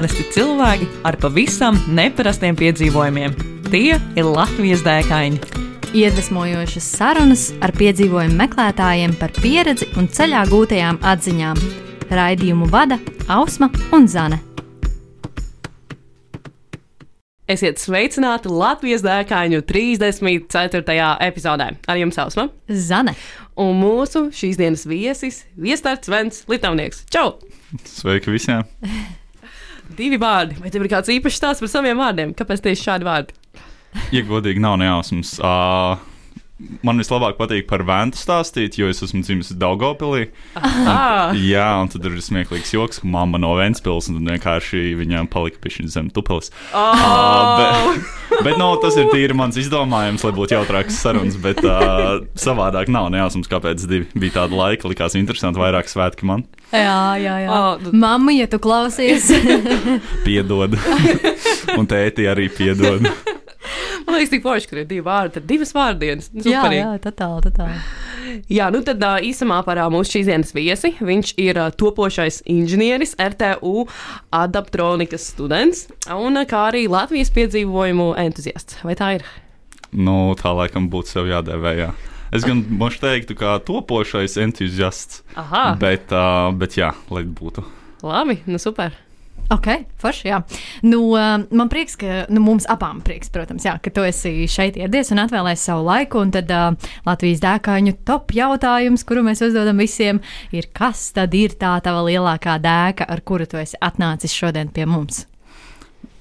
parasti cilvēki ar pavisam neparastiem piedzīvojumiem. Tie ir Latvijas dēkaini. Iedvesmojošas sarunas ar piedzīvojumu meklētājiem par pieredzi un ceļā gūtajām atziņām. Raidījumu vada Ausma un Zane. Esiet sveicināti Latvijas dēkaņu 34. epizodē. Ar jums Ausma Zane. un mūsu šīs dienas viesis - Viestarts Vents Litāvnieks. Čau! Sveiki visiem! Divi vārdi. Vai tev ir kāds īpašs stāsts par saviem vārdiem? Kāpēc tieši šādi vārdi? Ja godīgi nav nejausmas, uh, man vislabāk patīk par vēju stāstīt, jo es esmu dzimis Daugopilī. Ah, Jā, un tad ir smieklīgs joks, ka mamma no Ventspils, un tad vienkārši viņām palika pišķiņa zem tupeles. oh! Uh, bet, bet no, tas ir tīri mans izdomājums, lai būtu jautrākas sarunas, bet uh, savādāk nav nejausmas, kāpēc divi bija tāda laika, likās interesanti, vairāk svētki man Jā, jā, jā. Oh, nu- Mamma, ja tu klausies, piedod, un tēti arī piedod. Man liekas, tik forši, ka ir divi vārdi, tad divas vārdienas. jā, jā, totāli, totāli. Jā, nu tad īsumā par mūsu šīs dienas viesi. Viņš ir topošais inženieris, RTU adaptronikas students un kā arī Latvijas piedzīvojumu entuziasts. Vai tā ir? Nu, tā laikam būtu sev jādēvē. Jā. Es gan mošu teiktu, kā topošais entuziasts. Aha, Bet, uh, bet jā, lai būtu. labi, nu super. Ok, forši. Jā. Nu, uh, man prieks, ka nu, mums abām prieks, protams, jā, ka tu esi šeit ieradies un atvēlējis savu laiku. Un tad uh, Latvijas dēkaņu top jautājums, kuru mēs uzdodam visiem, ir, kas tad ir tā tava lielākā dēka, ar kuru tu esi atnācis šodien pie mums?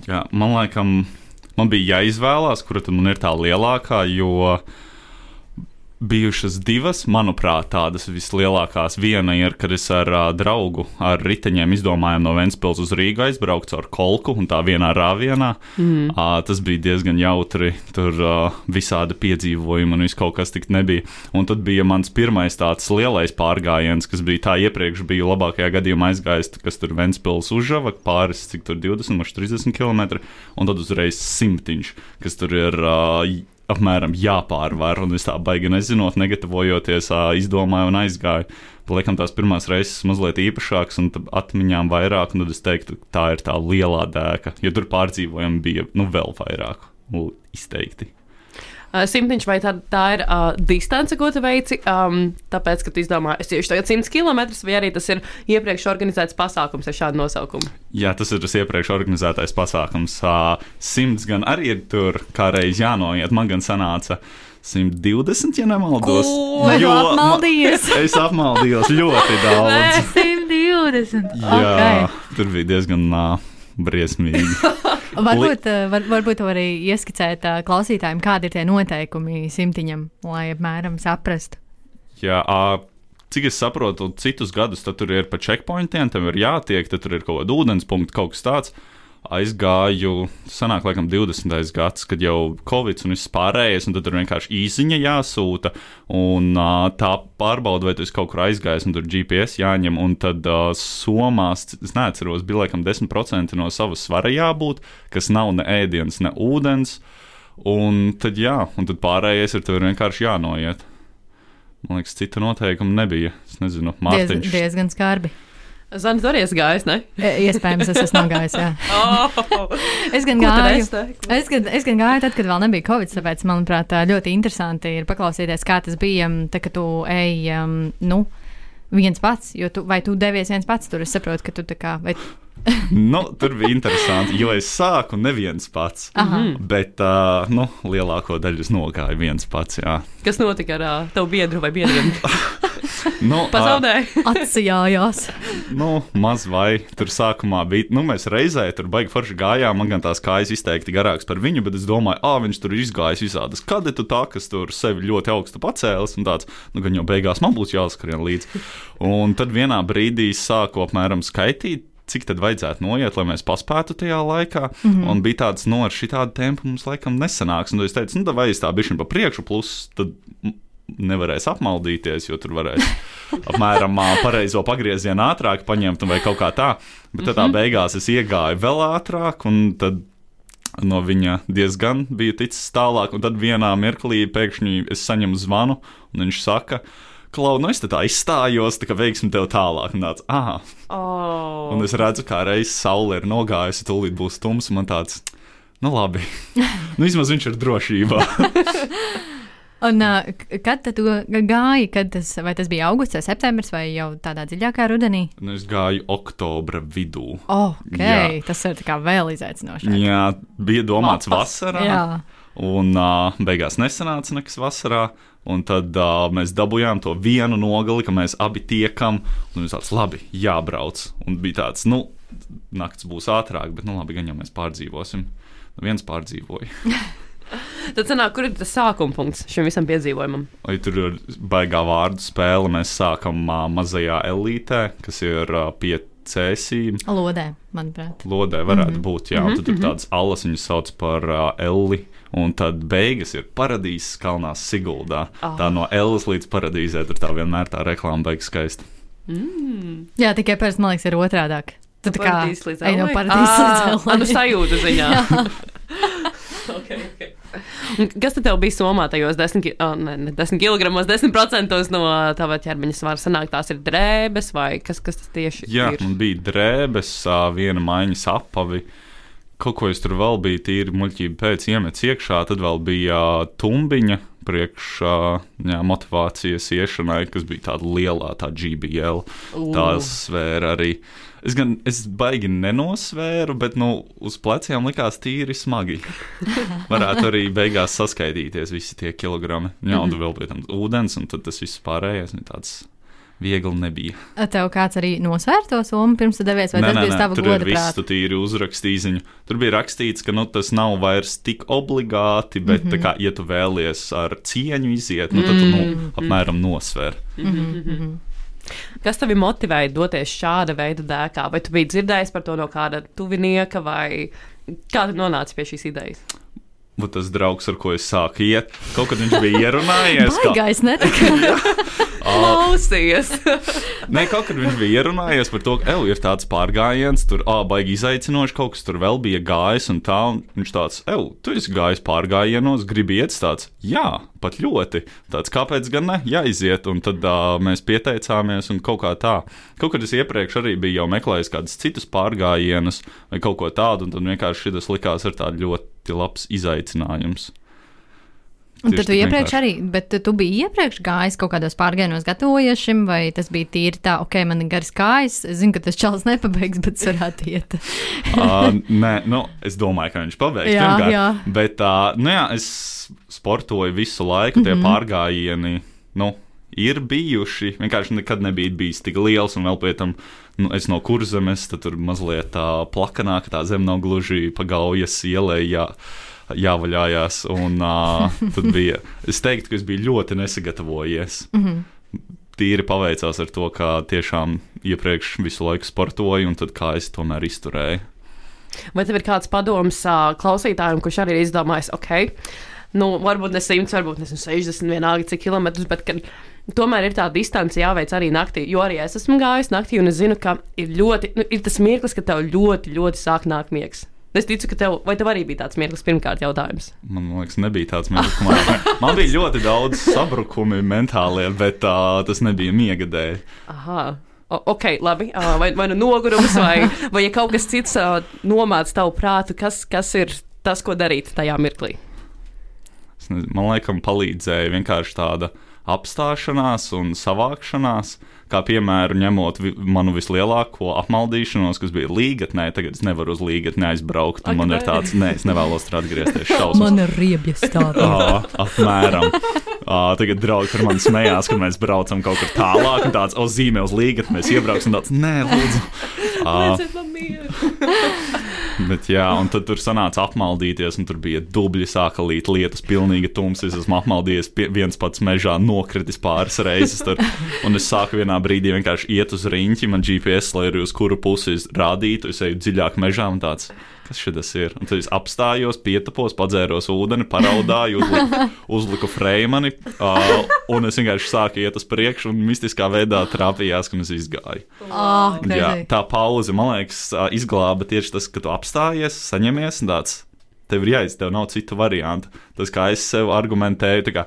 Jā, man liekas, man bija jāizvēlās, kura tad man ir tā lielākā, jo bijušas divas, manuprāt, tādas vislielākās. Viena ir, kad es ar uh, draugu ar riteņiem izdomājām no Ventspils uz Rīgu aizbraukt ar kolku un tā vienā rāvienā. Mm. Uh, tas bija diezgan jautri, tur uh, visādi piedzīvojumi un viss kaut kas tik nebija. Un tad bija mans pirmais tāds lielais pārgājiens, kas bija tā iepriekš, bija labākajā gadījumā aizgājis, kas tur Ventspils uzžava pāris, cik tur 20 vai 30 km, un tad uzreiz simtiņš, kas tur ir. Uh, apmēram jāpārvar, un es tā baigi nezinot, negatavojoties, izdomāju un aizgāju. Liekam, tās pirmās reizes mazliet īpašākas, un atmiņām vairāk, un tad es teiktu, tā ir tā lielā dēka, jo tur pārdzīvojumi bija nu, vēl vairāk, izteikti. Uh, simtiņš vai tā, tā ir uh, distance, ko tu veici? Um, tāpēc, ka tu izdomā, es tieši tagad 100 km, vai arī tas ir iepriekš organizēts pasākums ar šādu nosaukumu. Jā, tas ir tas iepriekš organizētais pasākums. Ā, Simts gan arī ir tur kā reiz jānoiet, man gan sanāca. 120, ja nemaldos. Ko? Jo ma- apmaldījies? Es apmaldījos ļoti daudz. 120. Jā, Okay. tur bija diezgan uh, briesmīgi. Varbūt, eh, var, varbūt arī ieskicēt uh, klausītājiem, kādi ir tie noteikumi simtiņam, lai apmēram saprastu. Jā, ā, cik es saprotu, citus gadus tur ir pa checkpointiem, tam ir jātiek, tad tur ir kaut kāda ūdens punkta, kaut kas tāds. Aizgāju, sanāk, laikam, 20. gads, kad jau Covid un viss pārējais, un tad tur vienkārši īsiņa jāsūta, un uh, tā pārbauda, vai tu esi kaut kur aizgājis, un tur GPS jāņem, un tad uh, somās, es neatceros, bija laikam 10% no savas svara jābūt, kas nav ne ēdiens, ne ūdens, un tad jā, un tad pārējais ir tev vienkārši jānoiet. Man liekas, citu noteikumu nebija. Es nezinu, Diez, Mārtiņš. diezgan skarbi. Zanis arī ir gājis, ne? E, Iespējams, es esmu nogājis. Jā. Oh, Es gan gāju. es? Es gan, es gan gāju tad, kad vēl nebija Covid. Tāpēc, manuprāt, ļoti interesanti ir paklausīties, kā tas bija, um, tad, kad tu ej, um, nu, viens pats. Jo tu, vai tu devies viens pats tur? Es saprotu, ka tu tā kā. Vai, Nu, tur bija interesanti, jo es sāku neviens pats. Aha. Bet uh, nu, lielāko daļu es nogāju viens pats. Jā. Kas notika ar uh, tavu biedru vai biedriem? Nu, ā, Pazaudēji. atsijājās. nu, maz vai tur sākumā bija. Nu, mēs reizē tur baigi forši gājām. Man gan tās kājas izteikti garākas par viņu, bet es domāju, ah, viņš tur ir izgājis visādas kadetu tā, kas tur sevi ļoti augstu pacēlis. Un tāds, nu, gan jau beigās man būs jāskrien līdzi. Un tad vienā brīdī sāku apmēram skaitīt. Cik tad vajadzētu noiet, lai mēs paspētu tajā laikā? Mm -hmm. Un bija tāds, no ar šādu tempu mums laikam nesanāks. Un tad es teicu, nu, vai es tā bišķiņu pa priekšu, plus tad nevarēs apmaldīties, jo tur varēs apmēram pareizo pagriezienu ātrāk paņemt vai kaut kā tā. Bet tad tā beigās es iegāju vēl ātrāk, un tad no viņa diezgan bija ticis tālāk. Un tad vienā mirklī pēkšņi es saņemu zvanu, un viņš saka, klau, nu es tā izstājos, tā kā veiksim tev tālāk. Un, tāds, ah, Oh. un es redzu, kā reizes saule ir nogājusi, tūlīt būs tums, un man tāds, nu labi. nu, vismaz viņš ir drošībā. Un uh, kad tu gāji? Kad tas, vai tas bija augusts vai septembris vai jau tādā dziļākā rudenī? nu, es gāju oktobra vidū. Oh, ok, Jā. tas ir vēl izaicinošāk. Jā, bija domāts vasarā. Jā. Un uh, beigās nesanāca nekas vasarā. Un tad uh, mēs dabūjām to vienu nogali, ka mēs abi tiekam. Un mēs tāds, labi, jābrauc. Un bija tāds, nu, naktis būs ātrāk, bet, nu, labi, gan jau mēs pārdzīvosim. Nu, viens pārdzīvoja. Tad, sanāk, kur ir tas sākuma punkts šim visam piedzīvojumam? Vai tur ir baigā vārdu spēle? Mēs sākam uh, mazajā elītē, kas ir uh, pie cēsīm. Lodē, manuprāt. Lodē varētu mm -hmm. būt, jā, un tad ir tādas alas, viņas sauc par uh, Elli. Un tad beigas ir paradīzes kalnās Siguldā. Ah. Oh. Tā no Ellas līdz paradīzē tur tā vienmēr tā reklāma beigas skaisti. Jā, tikai pēc tam, man liekas, ir otrādāk. Tu tā kā Paradīzes līdz ej no paradīzes līdz Ā, Ellai. Nu, sajūta ziņā. okay, okay. Un Kas tad bija somā tajos 10, ki oh, ne, ne 10 kg, 10% no tava ķermeņa svara? Sanāk, tās ir drēbes vai kas, kas tas tieši Jā, ir? man bija drēbes, viena maiņas apavi. Kaut ko es tur vēl biju tīri muļķība pēc iemetis iekšā, tad vēl bija tumbiņa priekš ā, jā, motivācijas iešanai, kas bija tāda lielā, tā GBL. Tā svēra arī. Es gan es baigi nenosvēru, bet nu, uz pleciem likās tīri smagi. Varētu arī beigās saskaitīties visi tie kilogrami. Jā, un tur vēl bija tāds ūdens, un tad tas viss pārējais nu, tāds viegli nebija. Tev kāds arī nosvēr to somu pirms tu devies, vai Nē, tas nē, bija nē, tava tur viss, tu tīri uzrakstīji ziņu. Tur bija rakstīts, ka nu, tas nav vairs tik obligāti, bet, mm -hmm. kā, ja tu vēlies ar cieņu iziet, nu, tad tu nu, apmēram nosver. Kas tevi motivēja doties šāda veida dēkā? Vai tu biji dzirdējis par to no kāda tuvinieka, vai kā tu nonāci pie šīs idejas? Bet tas draugs, ar ko es sāku iet, kaut kad viņš bija ierunājies. ka- Baigais netika. Klausies! Nē, kaut kad viņš bija ierunājies par to, ka, ej, ir tāds pārgājiens, tur, ah, baigi izaicinoši, kaut kas tur vēl bija gājis, un tā, un viņš tāds, ej, tu esi gājis pārgājienos, gribi iet, tāds, jā, pat ļoti. Tāds, kāpēc gan ne, jāiziet, un tad uh, mēs pieteicāmies, un kaut kā tā. Kaut kad es iepriekš arī biju meklējis kādus citus pārgājienus, vai kaut ko tādu, un tad vienkārši šis likās ar tādu ļoti labs izaicinājums. Un tad tu iepriekš arī, bet tu biji iepriekš gājis kaut kādos pārgājienos, gatavojies šim, vai tas bija tīri tā, ok, man ir garas kājas, es zinu, ka tas čels nepabeigs, bet varētu iet. uh, nē, nu, es domāju, ka viņš pabeigs. Jā, pirmkārt. jā. Bet, uh, nu, jā, es sportoju visu laiku, tie mm. -hmm. pārgājieni nu, ir bijuši. Vienkārši nekad nebija bijis tik liels, un vēl pēc tam nu, es no kurzemes, tad tur mazliet tā plakanāk, tā zem nav gluži pagaujas ielai. Jā. Jāvaļājās, un uh, tad bija. Es teiktu, ka es biju ļoti nesagatavojies. Mm -hmm. Tīri paveicās ar to, ka tiešām iepriekš visu laiku sportoju, un tad kā es tomēr izturēju. Vai tev ir kāds padoms ā, klausītājiem, kurš arī ir izdomājis, ok, nu, varbūt ne 100, varbūt ne 60, vienalga cik kilometrus, bet ka tomēr ir tā distance jāveic arī naktī. Jo arī es esmu gājis naktī, un es zinu, ka ir ļoti, nu, ir tas mirklis, ka tev ļoti, ļoti sāk nākt miegs. Es ticu, ka tev, vai tev arī bija tāds mirklis, pirmkārt, jautājums. Man liekas, nebija tāds mirklis, man, man bija ļoti daudz sabrukumi mentālie, bet uh, tas nebija miega dēļ. Aha. O, ok, labi. Ā, Vai, vai nu nogurums, vai, vai ja kaut kas cits ā, nomāca tavu prātu, kas, kas ir tas, ko darīt tajā mirklī? Nezinu, Man liekas, palīdzēja vienkārši tāda apstāšanās un savākšanās. Kā piemēru ņemot vi manu vislielāko apmaldīšanos, kas bija līgatnē, tagad es nevaru uz līgatni aizbraukt. un Ak, Man ir tāds, nē, es nevēlos tur atgriezties. Šausmas. ir riebjas tāda. Apmēram. Ā, tagad draugi par mani smējās, kad mēs braucam kaut kur tālāk. un Tāds, o, zīmē uz līgatni, mēs iebrauksim. Tāds, nē, lūdzu. Man mieru. Bet, jā, un tad tur sanāca apmaldīties, un tur bija dubļi, sāka līt lietas, pilnīgi tums. Es esmu apmaldījies pie, viens pats mežā, nokritis pāris reizes. Tur, un es sāku vienā brīdī vienkārši iet uz riņķi, man GPS, lai arī uz kuru pusi rādītu. Es eju dziļāk mežā un tāds. Kas šis ir? Un tad es apstājos, pietapos, padzēros ūdeni, paraudāju, uzliku, uzliku freimani, uh, un es vienkārši sāku iet uz priekšu, un mistiskā veidā trāpījās, ka es izgāju. Oh, Jā, tā pauze, man liekas, izglāba tieši tas, ka tu apstājies, saņemies un tāds. Tev ir jāiz, tev nav citu variantu. Tas, kā es sev argumentēju, tā kā,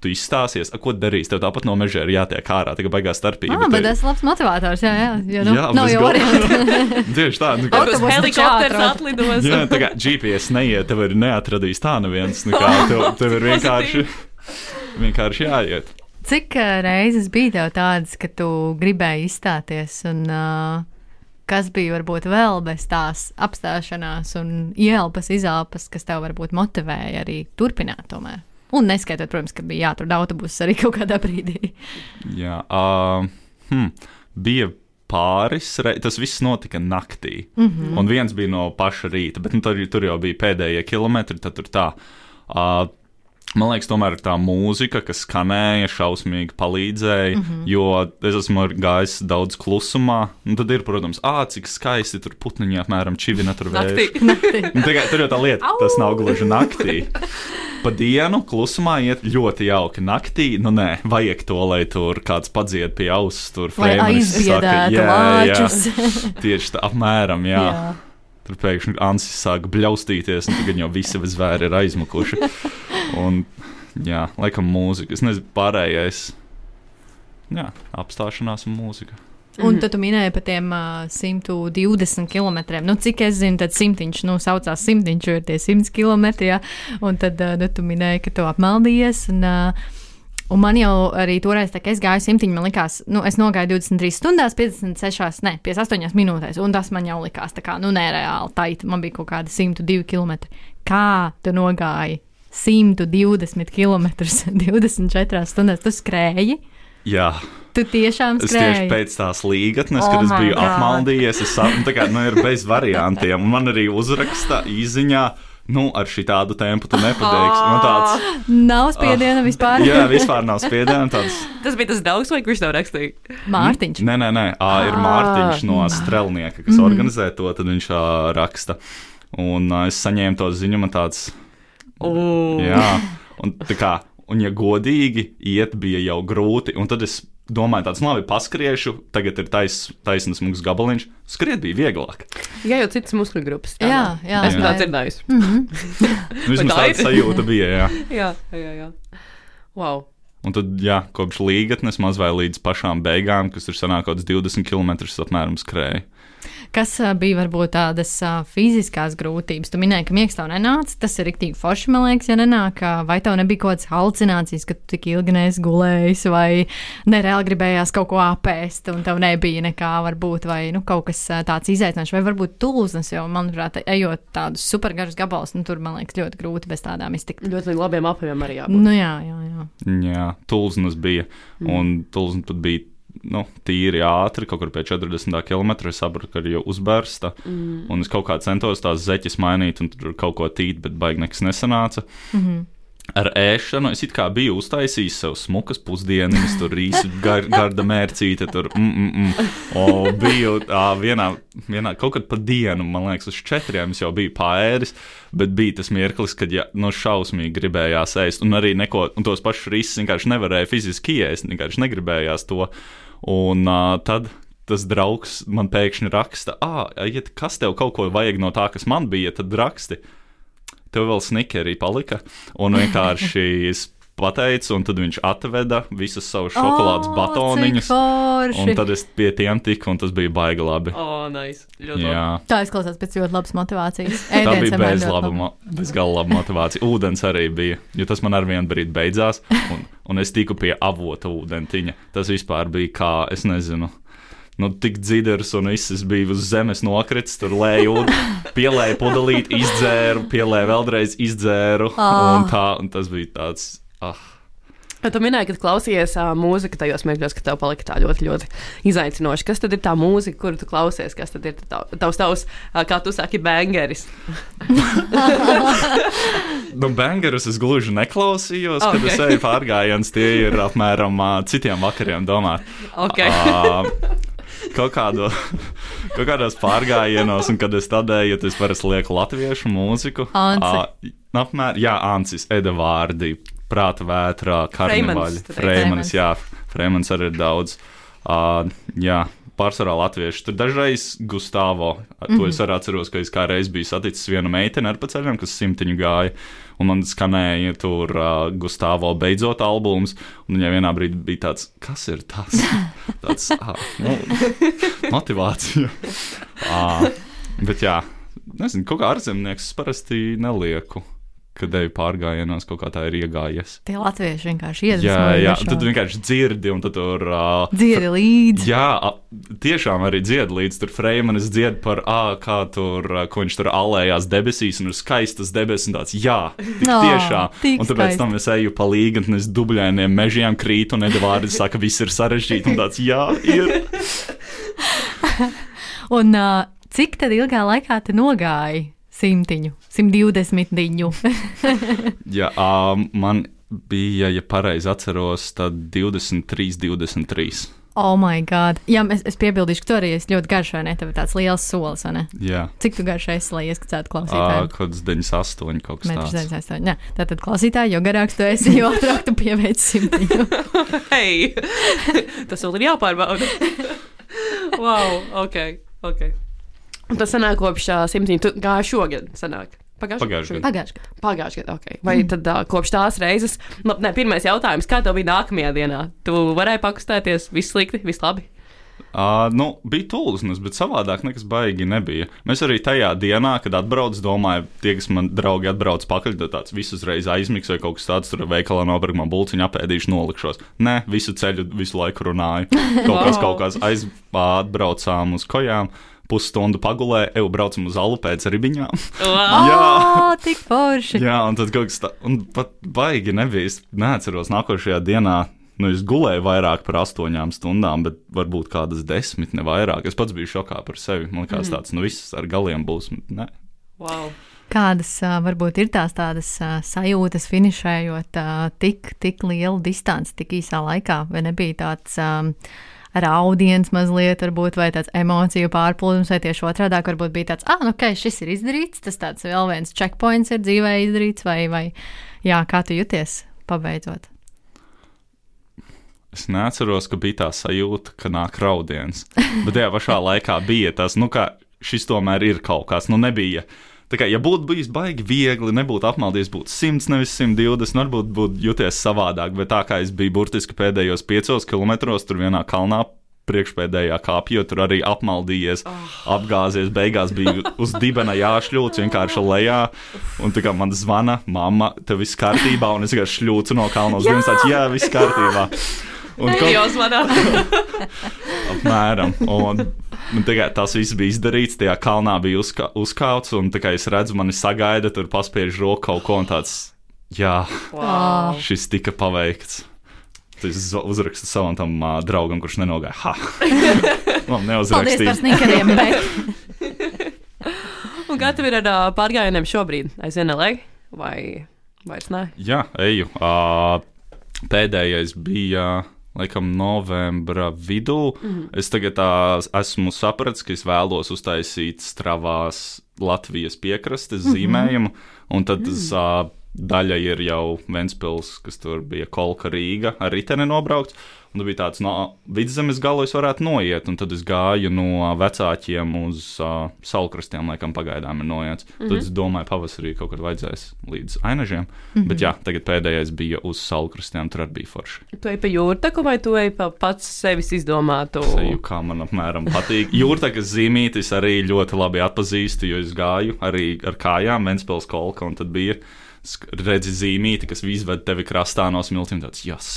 tu izstāsies, a, ko darīs. Tev tāpat no meža ir jātiek ārā, tikai baigās starpība. Ah, bet tas ir labs motivators. Jā, jā, jo, nu, Jā, nav jau variantu. Tieši tā, nu, kā, taču Helikopters atlidos. jā, tā kā GPS neiet, tev ir neatradīs tā neviens. Nu, kā, tev, tev ir vienkārši, vienkārši jāiet. Cik reizes bija tev tādas, ka tu gribēji izstāties, un uh, kas bija varbūt vēl bez tās apstāšanās un ielpas, izelpas, kas tev varbūt motivēja arī turpināt tomēr? Un neskaitot, protams, ka bija jāatrod autobuss arī kaut kādā brīdī. Jā, uh, hm, bija pāris reizes, tas viss notika naktī. Mm -hmm. Un viens bija no paša rīta, bet nu, tur, tur jau bija pēdējie kilometri. Tad tur tā. Uh, Man liekas, tomēr tā mūzika, kas skanēja, šausmīgi palīdzēja. Mm -hmm. Jo es esmu gājis daudz klusumā. Un tad ir, protams, ah, cik skaisti tur putniņi apmēram čivina tur. Nu, Tikai tur jau tā lieta, tas nav gluži naktī. Pa dienu klusumā iet ļoti jauki. Naktī, nu nē, vajag to, lai tur kāds padzied pie auss, tur aizbiedētu lāčus. Tieši tā, apmēram, jā. jā. Jā. Tur pēkšņi Ansis sāk bļaustīties, un tagad jau visi zvēri ir aizmukuši. Un, jā, laikam mūzika. Es nezinu, pārējais. Jā, apstāšanās un mūzika. Un tad tu minēji par tiem uh, 120 km. Nu, cik es zinu, tad simtiņš, nu, saucās simtiņš, ir tie 100 km. Ja? Un tad uh, nu, tu minēji, ka tu apmaldījies. Un, uh, Un man jau arī toreiz, kad es gāju simtiņu, man likās, nu, es nogāju 23 stundās, 56, ne, 58 minūtēs. Un tas man jau likās, tā kā, nu, nereāli taiti. Man bija kaut kāda 102 km. Kā tu nogāji 120 km 24 stundās? Tu skrēji? Jā, Tu tiešām es skrēji. tieši pēc tās līgatnes, Oh kad es biju God. apmaldījies, es saprotu, tā kā nu, ir bez variantiem. Un man arī uzraksta īziņā. Nu, ar šī tādu tempu tu nepateiksi. Nu, tāds, Nav spiediena vispār. jā, vispār nav spiediena. Tāds, Tas bija tas daudz, vai kurš tev rakstīja? Mārtiņš. Nē, nē, nē. Ā, ir Ah. Mārtiņš no Strelnieka, kas organizē to, tad viņš ā, raksta. Un ā, es saņēmu to ziņu, man tāds, Uh. jā, un tā kā, un ja godīgi, iet bija jau grūti, un tad es domāju, tāds, labi, paskriešu, tagad ir tais, taisnas mūks gabaliņš, skriet bija vieglāk. Jā, jau citas muskuļu grupas. tā Jā, nav. jā, Esmu jā. tā dzirdējusi. Vismaz tā tāda sajūta bija, jā. Jā, jā, jā. Wow. Un tad, jā, kopš līgatnes maz vai līdz pašām beigām, kas ir sanākots 20 km apmēram skrēja. Kas bija varbūt tādas fiziskās grūtības? Tu minēji, ka miegs tev nenāca. Tas ir rīktīgi forši, man liekas, ja nenāk. Vai tev nebija kaut kādas halucinācijas, ka tu tik ilgi neesi gulējis, vai nereāli gribējās kaut ko apēst, un tev nebija nekā, varbūt, vai nu, kaut kas tāds izaicinošs, vai varbūt tūlznes, jo, manuprāt, ejot tādus supergarus gabalus, nu, tur, man liekas, ļoti grūti bez tādām iztikt. Ļoti labiem apaviem arī jābūt. Nu, jā, jā, jā. Jā, tulznas bija. Un tulzna pat bija nu, tīri ātri, kaut kur pie 40 km. Es sapratu, ka ir jau uzbērsta. Mm. Un es kaut kā centos tās zeķes mainīt, un tur kaut ko tīt, bet baigi nekas nesanāca. Mm -hmm. Ar ēšanu es it kā biju uztaisījis sev smukas pusdienas, tur īsi gar, garda mērcīte, tur mm, mm, mm. O, biju ā, vienā, vienā, kaut kad pa dienu, man liekas, uz četriem es jau biju pārēris, bet bija tas mirklis, kad ja, no šausmīgi gribējās ēst, un arī neko, un tos pašus risus vienkārši nevarēja fiziski ēst, vienkārši negribējās to. Un uh, tad tas draugs man pēkšņi raksta, ah, ja kas tev kaut ko vajag no tā, kas man bija, tad raksti. Tev vēl snikeri palika, un vienkārši es pateicu, un tad viņš atveda visus savus šokolādes O, batoniņus. Un tad es pie tiem tiku, un tas bija baigi labi. O, nice. Ļoti labi. Jā, Tā izklausās pēc ļoti labas motivācijas. tā Ēdiens bija vienmēr bez, laba, labi. mo- bez gala laba motivācija. Ūdens arī bija, jo tas man ar vienu brīdi beidzās, un, un es tiku pie avota ūdentiņa. Tas vispār bija kā, es nezinu. Nu, tik dzirdams, un viss es biju uz zemes nokritis, tur lēju, pielēju pudelīt, izdzēru, pielēju vēlreiz, izdzēru. Ah. Un, tā, un tas bija tāds. Ah. Bet Tu minēji, ka klausījies uh, mūziku tajos mirkļos, ka tev palika tā ļoti, ļoti izaicinoši. Kas tad ir tā mūzika, kuru tu klausies? Kas tad ir tā- tavs, tavs, uh, kā tu saki, bangeris? Nu, bangerus es gluži neklausījos, okay. kad es eju pārgājienus. Tie ir apmēram uh, citiem vakariem domāti. Okay. Uh, kaut, kādu, kaut kādos pārgājienos, un kad es tādēju, tad es parasti lieku latviešu mūziku. Anci. Ā, apmēr, jā, Ancis, Eda vārdi, prāta vētrā, karnevāļi. Freimans, jā, Freimans arī ir daudz. Uh, jā, pārsvarā latvieši. Tur dažreiz Gustavs, to mm -hmm. es arī atceros, ka es kādreiz biju saticis vienu meiteni ar pa ceļam, kas simtiņu gāja. Un man skanēja tur uh, Gustavs beidzot albums, un viņai vienā brīdī bija tāds, kas ir tas? tāds, ah, nu, motivācija. ah, bet jā, nezinu, kaut kā ārzemnieks parasti nelieku kad eju pārgājienos, kaut kā tā ir iegājies. Tie latvieši vienkārši iedvesmo. Jā, jā, tad vienkārši dzirdi un tad tur. Uh, Dziedi līdzi. Jā, a, tiešām arī dzied līdzi. Tur Freimanis dzied par, ah, kā tur, ko viņš tur alējās debesīs un ir skaistas debesis un tāds, jā, Ā, tiešām. un tāpēc skaisti. tam es eju pa līgatnes dubļainiem mežiem, krītu un Edvards saka, viss ir sarežģīti un tāds, jā, ir. Un uh, cik tad ilgā laikā tu nogāji simtiņu, 120 diņu? Jā, um, man bija, ja pareizi atceros, tad 23, 23. oh, my God. Jā, es, es piebildīšu, ka tu arī esi ļoti garš, vai ne? Tev ir tāds liels solis, vai ne? Jā, Cik tu garš esi, lai ieskicētu uh, klausītājiem? kaut kāds 98 kaut kas tāds. 98. Jā, tātad klausītāji, jo garāks tu esi, jo ātrāk tu pieveic simtiņu. Hei, tas vēl ir jāpārbauda. wow, ok. okay. Un tas sanāk kopš uh. Tu gāji šogad, sanāk. Pagājušajā gadā. Pagājušajā gadā. Pagājušajā gadā, ok. Vai mm. tad uh, kopš tās reizes, labi, ne, pirmais jautājums, kā tev bija nākamajā dienā? Tu varēji pakustēties, viss slikti, viss labi. Uh, nu, bija tūlznis, bet savādāk nekas baigi nebija. Mēs arī tajā dienā, kad atbrauc, domāju, tie, kas man draugi atbrauc pakaļ, tad tāds viss uzreiz aizmigs vai kaut kas tāds, tur veikalā nopirkt man bulciņu, apēdīšu, nolikšos. Nē, visu ceļu visu laiku runāju. Kaut kas, kaut kas aiz, atbraucām uz kojām. Pusstundu pagulē, eju braucam uz alu pēc ribiņām. Wow. Jā. Oh, tik forši! Jā, un tad kaut kas tāds, un pat baigi nebija. Es neatceros, nākošajā dienā. Nu, es gulēju vairāk par astoņām stundām, bet varbūt kādas desmit, ne vairāk. Es pats biju šokā par sevi. Man liekas, tāds, nu, viss ar galiem būs. Ne. wow. Kādas varbūt ir tās tādas sajūtas finišējot tik, tik lielu distanci tik īsā laikā, vai nebija tāds um, raudiens mazliet, varbūt, vai tāds emociju pārplūdums, vai tieši otrādi, varbūt bija tāds, ah, nu, ok, šis ir izdarīts, tas tāds vēl viens checkpoints ir dzīvē izdarīts, vai, vai jā, kā tu jūties pabeidzot? Es neatceros, ka bija tā sajūta, ka nāk raudiens. Bet tajā pašā laikā bija tas, nu, ka šis tomēr ir kaut kas. Nu, nebija. Tā kā, ja būtu bijis baigi viegli, nebūtu apmaldies, būtu 100, nevis 120, varbūt būtu jūties savādāk. Bet tā kā es biju burtiski pēdējos piecos kilometros, tur vienā kalnā priekšpēdējā kāpjā, tur arī apmaldījies, oh. apgāzies. Beigās bija uz dibena jāšļūts vienkārši lejā. Un tā kā man zvana, mamma, tev viss kārtībā, un es vienkārši šļūcu no kalna uz vienas tāds, jā, viss kārtībā. Zvanā. Apmēram. Un, un tagad tas viss bija izdarīts. Tajā kalnā bija uzka, uzkāpts, un tā kā es redzu, mani sagaida, tur paspiež roku kaut ko un tāds. Jā, wow. šis tika paveikts. Z- uzrakstu savam tam uh, draugam, kurš nenogāja. Ha! Man Paldies neuzrakstīja. par snikeriem, bet Un kā tev ir ar ā, pārgājieniem šobrīd? Aizvien nelēg? Vai vairs ne? Jā, eju. Uh, pēdējais bija. Laikam, novembra vidū. Mm -hmm. Es tagad tā, esmu sapratis, ka es vēlos uztaisīt stravās Latvijas piekrastes mm -hmm. zīmējumu. Un tad tas uh, daļa ir jau Ventspils, kas tur bija Kolka Rīga ar riteni nobraukts. Un tad bija tāds, no vidzemes galu es varētu noiet, un tad es gāju no vecākiem uz uh, salkrastiem, laikam pagaidām ir noiets. Mm -hmm. Tad es domāju, pavasarī kaut kad vajadzēs līdz ainažiem. Mm -hmm. Bet jā, tagad pēdējais bija uz salkrastiem, tur arī bija forši. Tu ej pa jūrtaku vai tu ej pa pats sevis izdomātu? Seju, kā man apmēram patīk. Jūrtakas zīmītis arī ļoti labi atpazīstu, jo es gāju arī ar kājām Ventspils kolka, un tad bija redzi zīmīti, kas izved tevi krastā no smiltīm. Tāds, jas.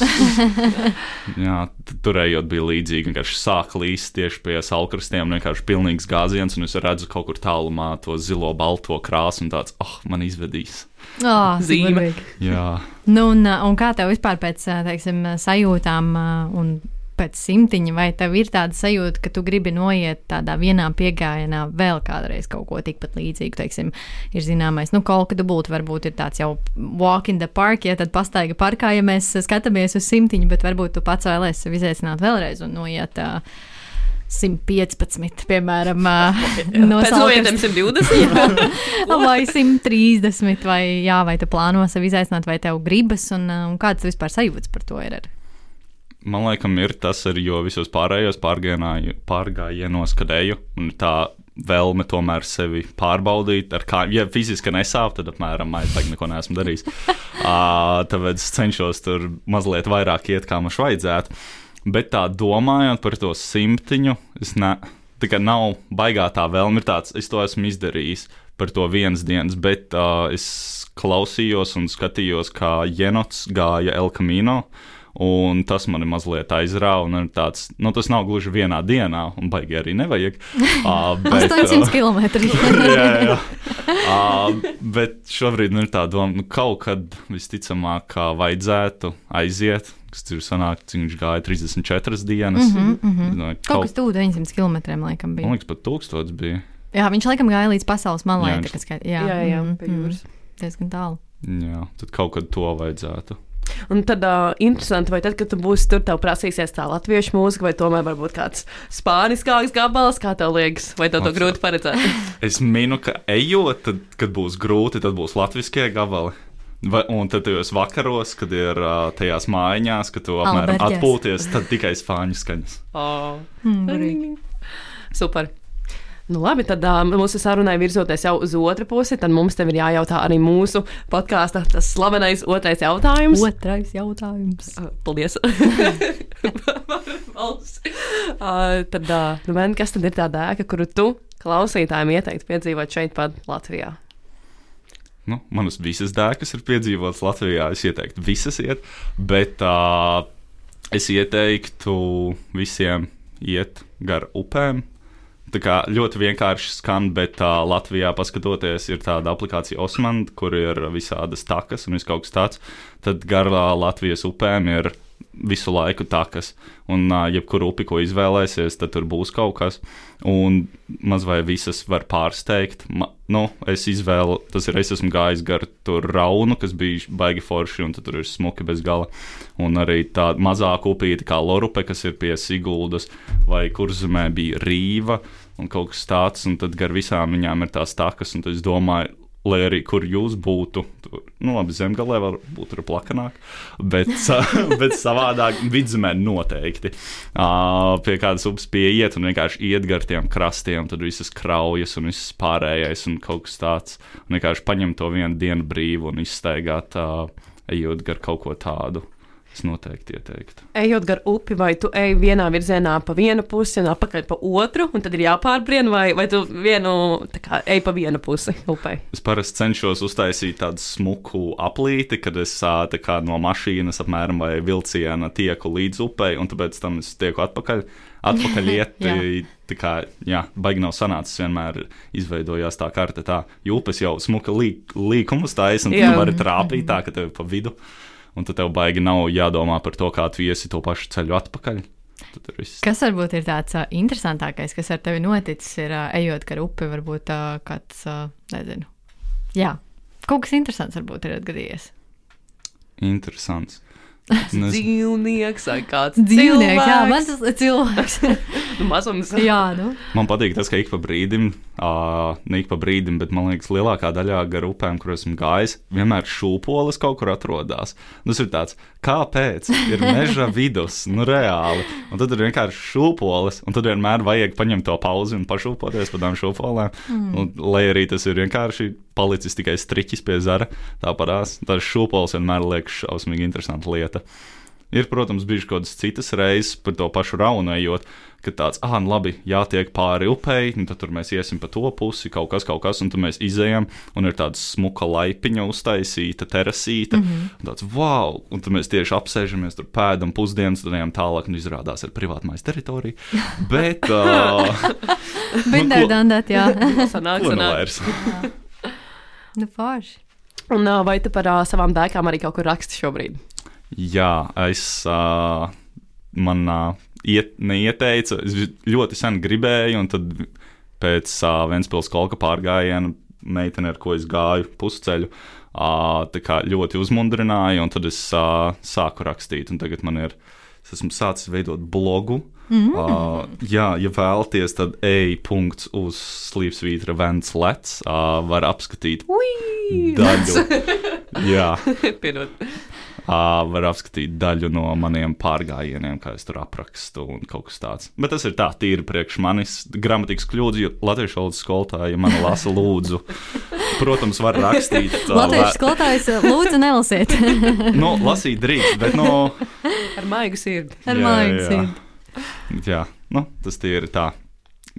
Jā, turējot bija līdzīgi. Vienkārši sāk līst tieši pie salkrastiem, vienkārši pilnīgs gāziens, un es redzu kaut kur tālumā to zilo, balto krāsu, un tāds, ah, oh, man izvedīs. oh, Zīme. Jā. Nu, un, un kā tev vispār pēc teiksim, sajūtām un pēc simtiņa, vai tev ir tāda sajūta, ka tu gribi noiet tādā vienā piegājienā vēl kādreiz kaut ko tikpat līdzīgu? Teiksim, ir zināmais, nu, kaut kāda būtu, varbūt ir tāds jau walk in the park, ja tad pastaiga parkā, ja mēs skatāmies uz simtiņu, bet varbūt tu pats vēlēsies sev izaicināt vēlreiz un noiet. ā, 115, piemēram, no novietiem 120. vai 130, vai, jā, vai tu plāno sev izaicināt, vai tev gribas, un, uh, un kāds vispār sajūtas par to ir? Ar? Man liekas, ir tas arī, jo visos pārējos pārgājienos, kad eju, un ir tā vēlme tomēr sevi pārbaudīt. Kā, ja fiziski nesāp, tad apmēram aizpēk neko neesmu darījis. uh, tāpēc es cenšos tur mazliet vairāk iet, kā man vajadzētu. Bet tā domājot par to simtiņu, es ne, tā kā nav baigā tā vēlme, ir tāds, es to esmu izdarījis par to vienas dienas, bet uh, es klausījos un skatījos, kā Jenots gāja El Camino. Un tas man mazliet aizrāva. Tāds, nu, tas nav gluži vienā dienā, un baigi arī nevajag. Uh, bet, 800 km. jā, jā. Uh, bet šobrīd nu, ir tā doma, ka nu, kaut kad visticamāk kā vajadzētu aiziet. Kas tur sanāk, viņš gāja 34 dienas. Mm Mhm, mhm. -hmm. Kaut kas tuvu 900 km laikam Man bija. liekas, pat tūkstots bija. Jā, viņš laikam gāja līdz pasaules malai. Jā, viņš- skait, jā, Jā, jā, mhm, pie jūras. mhm. Diezgan tālu. Jā, tad kaut kad to vajadzētu. Un tad uh, interesanti, vai tad, kad tu būsi tur, tev prasīsies tā latviešu mūzika, vai tomēr varbūt kāds spāniskāks gabals, kā tev liekas, vai tev to grūti paredzēt? Es minu, ka ejot, tad, kad būs grūti, tad būs latviskie gabali. Vai, un tad tajos vakaros, kad ir uh, tajās mājiņās, kad tu apmēram Alberģēs. atpūties, tad tikai spāņu skaņas. Oh. Mm. Super. Nu, labi, tad uh, mūsu sarunai virzoties jau uz otru pusi, tad mums te ir jājautā arī mūsu podkāstā tas slavenais otrais jautājums. Otrais jautājums. Uh, Paldies! Uh, tad, uh, nu, man, kas tad ir tā dēka, kuru tu klausītājiem ieteiktu piedzīvot šeit, pat Latvijā? Nu, manas visas dēkas ir piedzīvotas Latvijā. Es ieteiktu, visas iet, bet uh, es ieteiktu visiem iet gar upēm. Tā kā ļoti vienkārši skan, bet uh, Latvijā, paskatoties, ir tāda aplikācija Osman, kur ir visādas takas un viss kaut kas tāds. Tad garā Latvijas upēm ir visu laiku takas. Un, uh, jebkuru upi, ko izvēlēsies, tad tur būs kaut kas. Un maz vai visas var pārsteigt. Ma, nu, es izvēlu, tas ir, es esmu gājis gar tur raunu, kas bija baigi forši, un tur ir smuki bez gala. Un arī tāda mazāka upīte kā Lorupe, kas ir pie Siguldas, vai kurzemē bija Rīva un kaut kas tāds. Un tad gar visām viņām ir tās takas, un es domāju, lai arī kur jūs būtu, tur, nu, labi, zemgālē var būt tur plakanāk, bet, bet savādāk vidzemē noteikti. Uh, pie kādas upes pieiet un vienkārši iet gar tiem krastiem, tad visas kraujas un viss pārējais un kaut kas tāds. Un vienkārši paņemt to vienu dienu brīvu un izstaigāt, uh, ejot gar kaut ko tādu. Es noteikti ieteiktu. Ejot gar upi, vai tu ej vienā virzienā pa vienu pusi un atpakaļ pa otru, un tad ir jāpārbrien, vai, vai tu vienu, tā kā, ej pa vienu pusi upei? Es parasti cenšos uztaisīt tādu smuku aplīti, kad es kā no mašīnas apmēram vai vilciena tieku līdz upei, un tāpēc tam es tieku atpakaļ. Atpakaļ iet, tā kā, jā, baigi nav sanācis. Vienmēr izveidojās tā karte, tā jūpas jau smuka līk, līkumus taisa, un tu vari trāpīt tā, ka tev pa vidu, un tad tev baigi nav jādomā par to, kā tu iesi to pašu ceļu atpakaļ. Kas varbūt ir tāds uh, interesantākais, kas ar tevi noticis, ir uh, ejot gar upi, varbūt uh, kāds, uh, nezinu. Jā, kaut kas interesants varbūt ir atgadījies. Interesants. Nezinu. Dzīvnieks vai kāds Dzīvnieks, jā, man cilvēks. tas ir cilvēks. Nu, mazums. jā, nu. Man patīk tas, ka ik pa brīdim, uh, ne ik pa brīdim, bet man liekas, lielākā daļā gar upēm, kur esmu gājis, vienmēr šūpoles kaut kur atrodas. Nu, Tas ir tāds, kāpēc ir meža vidus, nu reāli. Un tad ir vienkārši šūpoles, un tad vienmēr vajag paņemt to pauzi un pašūpoties pa tām šūpolēm. Mm. Un, lai arī tas ir vienkārši palicis tikai striķis pie zara, tā parās. Tas šūpoles vienmēr liekas šausmīgi interesanta lieta. Ir, protams, bijušas kaut kādas citas reizes par to pašu raunu ejot, ka tāds, ah, nu labi, jātiek pāri upei, un tad tur mēs iesim pa to pusi, kaut kas, kaut kas, un tad mēs izējām, un ir tāda smuka laipiņa uztaisīta, terasīta. Mm -hmm. Tāds, wow! Un tad mēs tieši apsēžamies tur pēdam pusdienas, tad ejam tālāk, un izrādās ir privātmājas teritorija. Bet, uh, Binder dandat, jā. Sanāk, ko nu sanāk. nu, forši. Un uh, vai tu par uh, savām dēkām arī kaut kur raksti šobrīd? Jā, es uh, man uh, iet, neieteicu. Es ļoti sen gribēju, un tad pēc uh, Vēncpils kolka pārgājiena meitene, ar ko es gāju pusceļu, uh, tā kā ļoti uzmundrināja, un tad es uh, sāku rakstīt. Un tagad man ir, es esmu sācis veidot blogu. Mm. Uh, jā, ja vēlaties, tad e-punkts uz slīpsvītra Vents Lets uh, var apskatīt daļu. jā. Piedod. Uh, var apskatīt daļu no maniem pārgājieniem, kā es tur aprakstu un kaut kas tāds. Bet tas ir tā, tīri priekš manis. Gramatikas kļūdas, jo latviešu valodas skolotāja man lasa lūdzu. Protams, var rakstīt. uh, Latviešu skolotājs lūdzu nelasiet. Nu, lasīt drīkst, bet nu, Ar maigu sirdi. Ar Jā, jā. sirdi. Jā, nu, tas tie ir tā.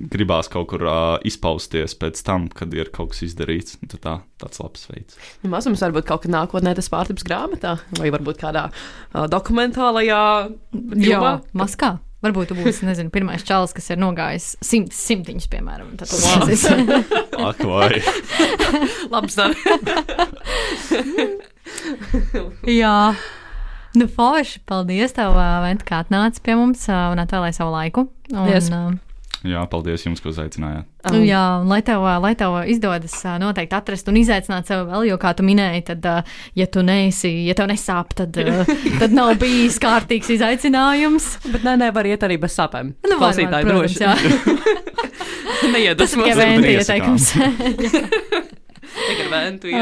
Gribās kaut kur uh, izpausties pēc tam, kad ir kaut kas izdarīts. Tad Tā, tāds labs veids. Nu, Mazums varbūt kaut kad nākotnē tas pārtiks grāmatā, vai varbūt kādā uh, dokumentālajā Jā, filmā. maskā. Varbūt tu būsi, nezinu, pirmais čalis, kas ir nogājis simt, simtiņus, piemēram. Tad tu Wow. esi. Ak, vai. Labs darbs. Jā. Nu, forši, paldies tev, Vent, kā atnāci pie mums un atvēlēji savu laiku. Un, Yes. Jā, paldies jums, ka uzaicinājāt. Um, jā, un lai tev, lai tev izdodas noteikti atrast un izaicināt sevi vēl, jo, kā tu minēji, tad, ja tu neesi, ja tev nesāp, tad, tad nav bijis kārtīgs izaicinājums. Bet nē, nē, var iet arī bez sapēm. Nu, var, var, Klausītāji protams, droši. jā. Tas ir tikai iesakām. ieteikums. Tikai ar ventu.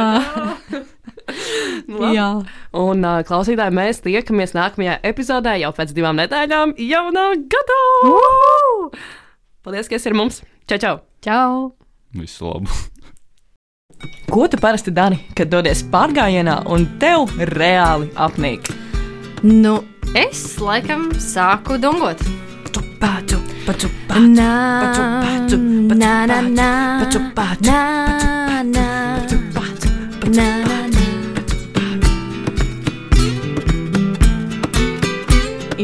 Nu. Jā. Un uh, klausītāji, mēs tiekamies nākamajā epizodē jau pēc divām nedēļām, jaunā gadā! Paldies, ka esi ar mums! Čau, čau! Čau! Visu labu! Ko tu parasti dari, kad dodies pārgājienā un tev reāli apnīk? Nu, es laikam sāku dungot. Tu pācu, pacu, Nā, pacu, pacu, pacu, nā, nā, nā, pacu, pacu, nā, nā, pacu, nā, nā.